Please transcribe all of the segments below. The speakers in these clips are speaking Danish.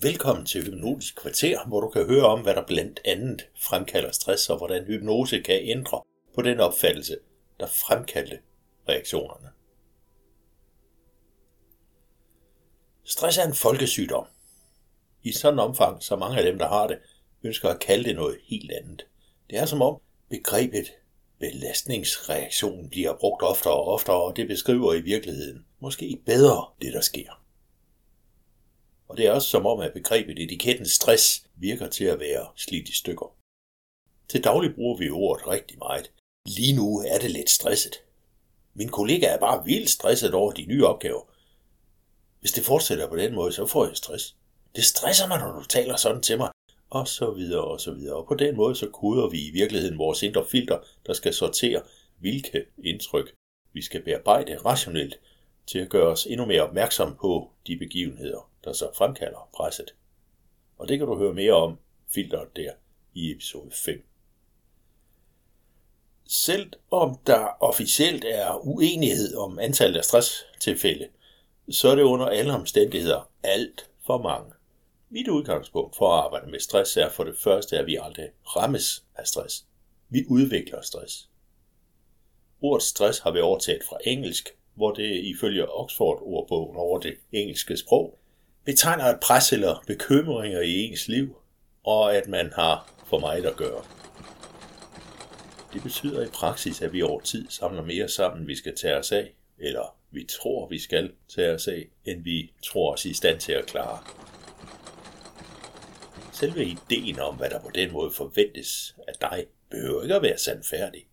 Velkommen til Hypnotisk Kvarter, hvor du kan høre om, hvad der blandt andet fremkalder stress, og hvordan hypnose kan ændre på den opfattelse, der fremkaldte reaktionerne. Stress er en folkesygdom. I sådan omfang, så mange af dem, der har det, ønsker at kalde det noget helt andet. Det er som om begrebet belastningsreaktion bliver brugt oftere og oftere, og det beskriver i virkeligheden måske bedre det, der sker. Og det er også som om, at begrebet etiketten stress virker til at være slidt i stykker. Til daglig bruger vi ordet rigtig meget. Lige nu er det lidt stresset. Min kollega er bare vildt stresset over de nye opgaver. Hvis det fortsætter på den måde, så får jeg stress. Det stresser mig, når du taler sådan til mig. Og så videre, og så videre. Og på den måde, så koder vi i virkeligheden vores indre filter, der skal sortere, hvilke indtryk vi skal bearbejde rationelt, til at gøre os endnu mere opmærksom på de begivenheder, der så fremkalder presset. Og det kan du høre mere om filteret der i episode 5. Selv om der officielt er uenighed om antallet af stresstilfælde, så er det under alle omstændigheder alt for mange. Mit udgangspunkt for at arbejde med stress er for det første, at vi aldrig rammes af stress. Vi udvikler stress. Ordet stress har vi overtaget fra engelsk, hvor det ifølge Oxford-ordbogen over det engelske sprog betegner et pres eller bekymringer i ens liv, og at man har for meget at gøre. Det betyder i praksis, at vi over tid samler mere sammen, vi skal tage os af, eller vi tror, vi skal tage os af, end vi tror os i stand til at klare. Selve ideen om, hvad der på den måde forventes af dig, behøver ikke at være sandfærdig.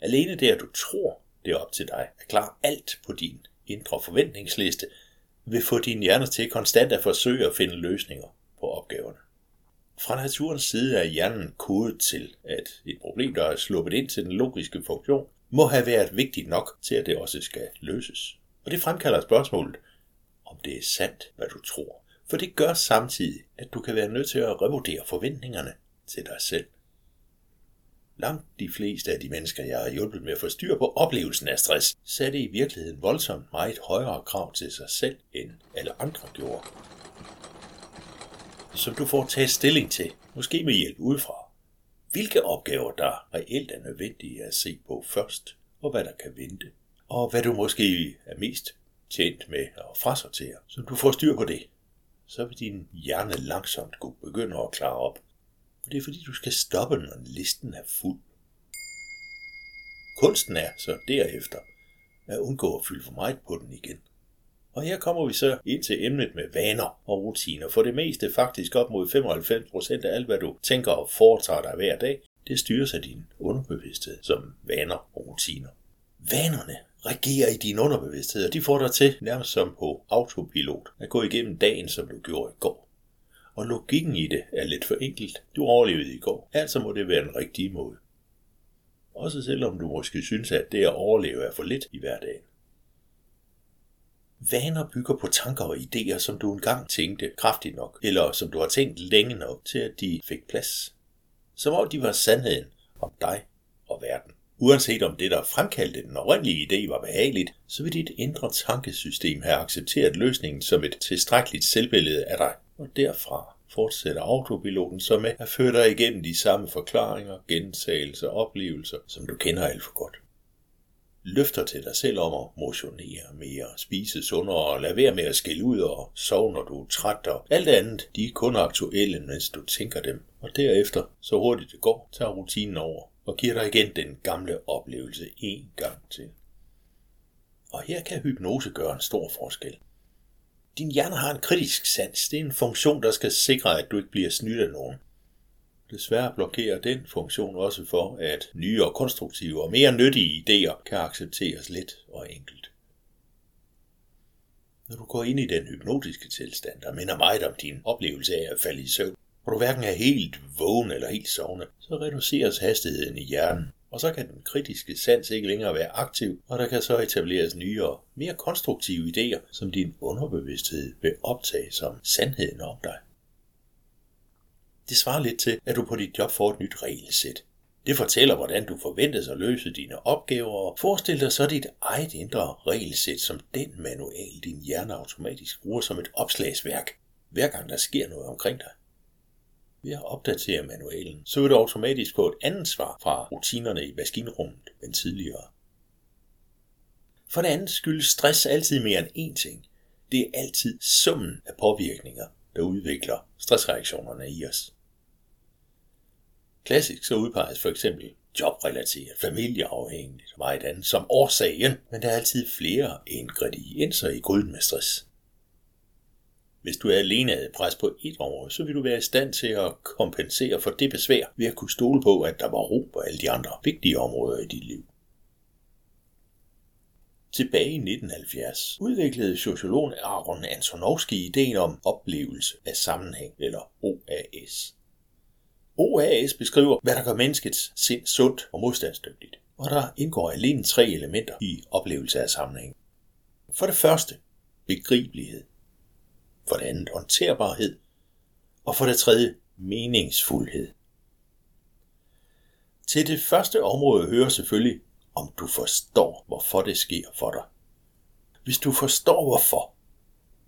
Alene det, at du tror, det er op til dig at klare alt på din indre forventningsliste, vil få din hjerne til konstant at forsøge at finde løsninger på opgaverne. Fra naturens side er hjernen kodet til, at et problem, der er sluppet ind til den logiske funktion, må have været vigtigt nok til, at det også skal løses. Og det fremkalder spørgsmålet, om det er sandt, hvad du tror. For det gør samtidig, at du kan være nødt til at revurdere forventningerne til dig selv. Langt de fleste af de mennesker, jeg har hjulpet med at få styr på oplevelsen af stress, satte i virkeligheden voldsomt meget højere krav til sig selv, end alle andre gjorde. Som du får taget stilling til, måske med hjælp udefra. Hvilke opgaver, der reelt er nødvendige at se på først, og hvad der kan vente. Og hvad du måske er mest tjent med at frasortere, så du får styr på det. Så vil din hjerne langsomt kunne begynde at klare op og det er fordi, du skal stoppe, når listen er fuld. Kunsten er så derefter at undgå at fylde for meget på den igen. Og her kommer vi så ind til emnet med vaner og rutiner. For det meste faktisk op mod 95% af alt, hvad du tænker og foretager dig hver dag, det styres af din underbevidsthed som vaner og rutiner. Vanerne regerer i din underbevidsthed, og de får dig til, nærmest som på autopilot, at gå igennem dagen, som du gjorde i går og logikken i det er lidt for enkelt. Du overlevede i går, altså må det være den rigtige måde. Også selvom du måske synes, at det at overleve er for lidt i hverdagen. Vaner bygger på tanker og idéer, som du engang tænkte kraftigt nok, eller som du har tænkt længe nok til, at de fik plads. Som om de var sandheden om dig og verden. Uanset om det, der fremkaldte den oprindelige idé, var behageligt, så vil dit indre tankesystem have accepteret løsningen som et tilstrækkeligt selvbillede af dig og derfra fortsætter autopiloten så med at føre dig igennem de samme forklaringer, gentagelser og oplevelser, som du kender alt for godt. Løfter til dig selv om at motionere mere, spise sundere og lade være med at skille ud og sove, når du er træt og alt andet, de er kun aktuelle, mens du tænker dem. Og derefter, så hurtigt det går, tager rutinen over og giver dig igen den gamle oplevelse en gang til. Og her kan hypnose gøre en stor forskel. Din hjerne har en kritisk sans. Det er en funktion, der skal sikre, at du ikke bliver snydt af nogen. Desværre blokerer den funktion også for, at nye og konstruktive og mere nyttige idéer kan accepteres let og enkelt. Når du går ind i den hypnotiske tilstand, der minder meget om din oplevelse af at falde i søvn, hvor du hverken er helt vågen eller helt sovende, så reduceres hastigheden i hjernen, og så kan den kritiske sans ikke længere være aktiv, og der kan så etableres nye og mere konstruktive idéer, som din underbevidsthed vil optage som sandheden om dig. Det svarer lidt til, at du på dit job får et nyt regelsæt. Det fortæller, hvordan du forventes at løse dine opgaver, og forestil dig så dit eget indre regelsæt som den manual, din hjerne automatisk bruger som et opslagsværk. hver gang der sker noget omkring dig. Ved at opdatere manualen, så vil du automatisk få et andet svar fra rutinerne i maskinrummet end tidligere. For det andet skyldes stress altid mere end én ting. Det er altid summen af påvirkninger, der udvikler stressreaktionerne i os. Klassisk så udpeges for eksempel jobrelateret, familieafhængigt og meget andet som årsagen, men der er altid flere ingredienser i gryden med stress. Hvis du er alene havde pres på et område, så vil du være i stand til at kompensere for det besvær ved at kunne stole på, at der var ro på alle de andre vigtige områder i dit liv. Tilbage i 1970 udviklede sociologen Aaron Antonovsky ideen om oplevelse af sammenhæng, eller OAS. OAS beskriver, hvad der gør menneskets sind sundt og modstandsdygtigt. Og der indgår alene tre elementer i oplevelse af sammenhæng. For det første, begribelighed. For det andet, håndterbarhed. Og for det tredje, meningsfuldhed. Til det første område hører selvfølgelig, om du forstår, hvorfor det sker for dig. Hvis du forstår hvorfor,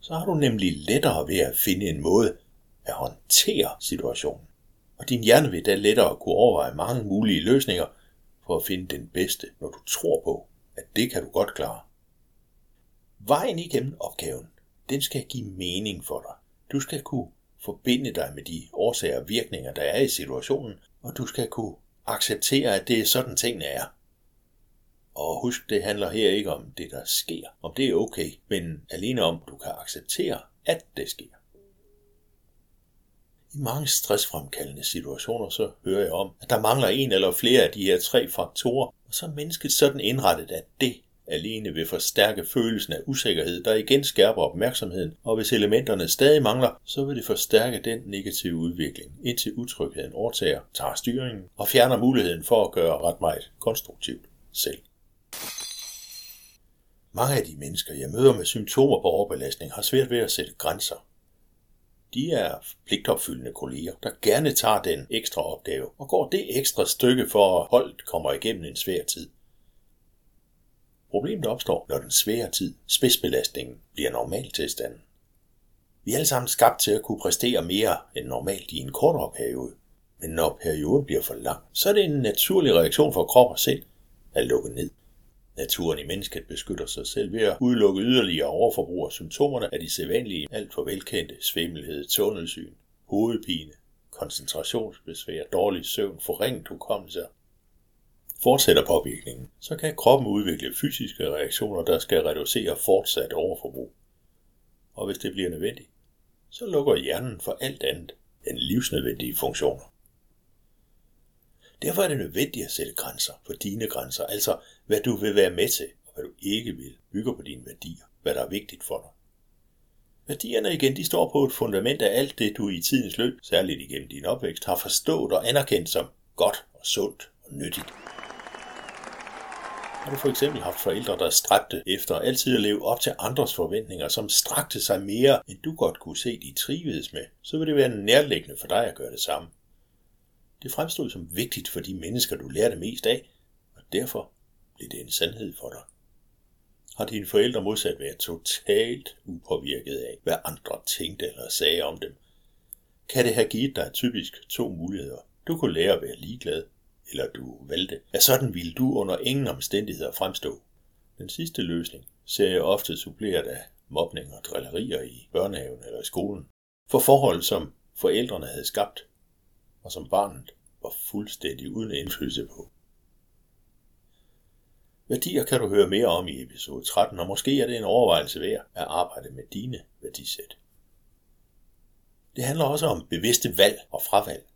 så har du nemlig lettere ved at finde en måde at håndtere situationen og din hjerne vil da lettere kunne overveje mange mulige løsninger for at finde den bedste, når du tror på, at det kan du godt klare. Vejen igennem opgaven, den skal give mening for dig. Du skal kunne forbinde dig med de årsager og virkninger, der er i situationen, og du skal kunne acceptere, at det er sådan tingene er. Og husk, det handler her ikke om det, der sker, om det er okay, men alene om, du kan acceptere, at det sker. I mange stressfremkaldende situationer så hører jeg om, at der mangler en eller flere af de her tre faktorer, og så er mennesket sådan indrettet, at det alene vil forstærke følelsen af usikkerhed, der igen skærper opmærksomheden, og hvis elementerne stadig mangler, så vil det forstærke den negative udvikling, indtil utrygheden overtager, tager styringen og fjerner muligheden for at gøre ret meget konstruktivt selv. Mange af de mennesker, jeg møder med symptomer på overbelastning, har svært ved at sætte grænser de er pligtopfyldende kolleger, der gerne tager den ekstra opgave og går det ekstra stykke for at holdet kommer igennem en svær tid. Problemet opstår, når den svære tid, spidsbelastningen, bliver normaltilstanden. Vi er alle sammen skabt til at kunne præstere mere end normalt i en kortere periode. Men når perioden bliver for lang, så er det en naturlig reaktion for krop og sind at lukke ned. Naturen i mennesket beskytter sig selv ved at udelukke yderligere overforbrug af symptomerne af de sædvanlige, alt for velkendte svimmelhed, tunnelsyn, hovedpine, koncentrationsbesvær, dårlig søvn, forringet hukommelse. Fortsætter påvirkningen, så kan kroppen udvikle fysiske reaktioner, der skal reducere fortsat overforbrug. Og hvis det bliver nødvendigt, så lukker hjernen for alt andet end livsnødvendige funktioner. Derfor er det nødvendigt at sætte grænser for dine grænser, altså hvad du vil være med til, og hvad du ikke vil, bygger på dine værdier, hvad der er vigtigt for dig. Værdierne igen, de står på et fundament af alt det, du i tidens løb, særligt igennem din opvækst, har forstået og anerkendt som godt og sundt og nyttigt. Har du for eksempel haft forældre, der stræbte efter altid at leve op til andres forventninger, som strakte sig mere, end du godt kunne se, de trivedes med, så vil det være nærliggende for dig at gøre det samme. Det fremstod som vigtigt for de mennesker, du lærte mest af, og derfor blev det en sandhed for dig. Har dine forældre modsat været totalt upåvirket af, hvad andre tænkte eller sagde om dem, kan det have givet dig typisk to muligheder. Du kunne lære at være ligeglad, eller du valgte, at sådan ville du under ingen omstændigheder fremstå. Den sidste løsning ser jeg ofte suppleret af mobning og drillerier i børnehaven eller i skolen, for forhold, som forældrene havde skabt, og som barnet var fuldstændig uden indflydelse på. Værdier kan du høre mere om i episode 13, og måske er det en overvejelse værd at arbejde med dine værdisæt. Det handler også om bevidste valg og fravalg.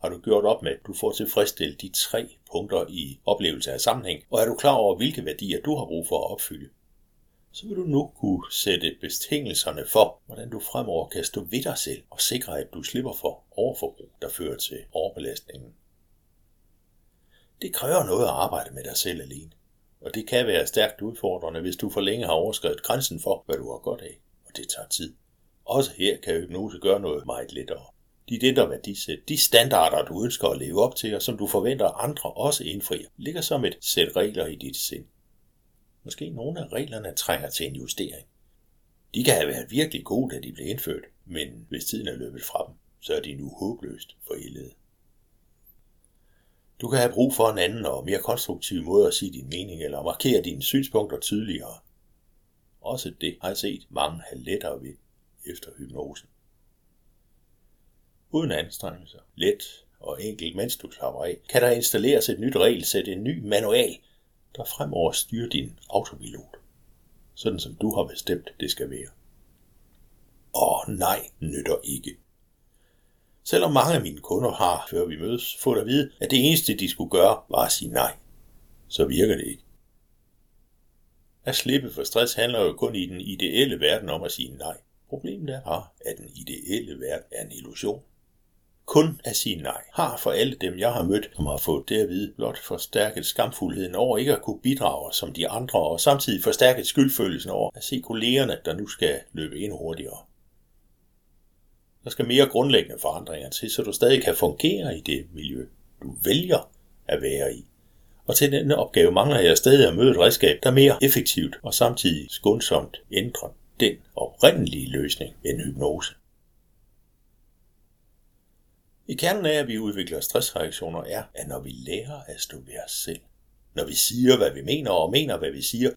Har du gjort op med, at du får tilfredsstillet de tre punkter i oplevelse af sammenhæng, og er du klar over, hvilke værdier du har brug for at opfylde? så vil du nu kunne sætte betingelserne for, hvordan du fremover kan stå ved dig selv og sikre, at du slipper for overforbrug, der fører til overbelastningen. Det kræver noget at arbejde med dig selv alene, og det kan være stærkt udfordrende, hvis du for længe har overskrevet grænsen for, hvad du har godt af, og det tager tid. Også her kan hypnose gøre noget meget lettere. Dit indre værdisæt, de standarder, du ønsker at leve op til, og som du forventer andre også indfrier, ligger som et sæt regler i dit sind. Måske nogle af reglerne trænger til en justering. De kan have været virkelig gode, da de blev indført, men hvis tiden er løbet fra dem, så er de nu håbløst forældede. Du kan have brug for en anden og mere konstruktiv måde at sige din mening eller markere dine synspunkter tydeligere. Også det har jeg set mange have lettere ved efter hypnosen. Uden anstrengelser, let og enkelt, mens du af, kan der installeres et nyt regelsæt, en ny manual, der fremover styrer din autopilot, sådan som du har bestemt, det skal være. Og nej nytter ikke. Selvom mange af mine kunder har, før vi mødes, fået at vide, at det eneste, de skulle gøre, var at sige nej, så virker det ikke. At slippe for stress handler jo kun i den ideelle verden om at sige nej. Problemet er bare, at den ideelle verden er en illusion. Kun at sige nej har for alle dem, jeg har mødt, som har fået det at vide, blot forstærket skamfuldheden over ikke at kunne bidrage som de andre, og samtidig forstærket skyldfølelsen over at se kollegerne, der nu skal løbe endnu hurtigere. Der skal mere grundlæggende forandringer til, så du stadig kan fungere i det miljø, du vælger at være i. Og til denne opgave mangler jeg stadig at møde et redskab, der mere effektivt og samtidig skånsomt ændrer den oprindelige løsning end hypnose. I kernen af, at vi udvikler stressreaktioner, er, at når vi lærer at stå ved os selv, når vi siger, hvad vi mener og mener, hvad vi siger,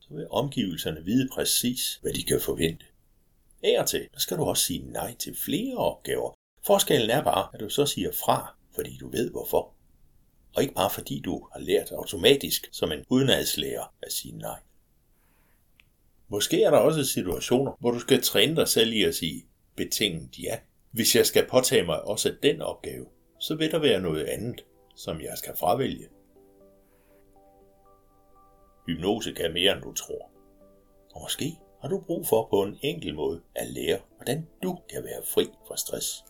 så vil omgivelserne vide præcis, hvad de kan forvente. Af og til, skal du også sige nej til flere opgaver. Forskellen er bare, at du så siger fra, fordi du ved hvorfor. Og ikke bare fordi du har lært automatisk som en udenadslærer at sige nej. Måske er der også situationer, hvor du skal træne dig selv i at sige betinget ja. Hvis jeg skal påtage mig også den opgave, så vil der være noget andet, som jeg skal fravælge. Hypnose kan mere end du tror. Og måske har du brug for på en enkel måde at lære, hvordan du kan være fri fra stress.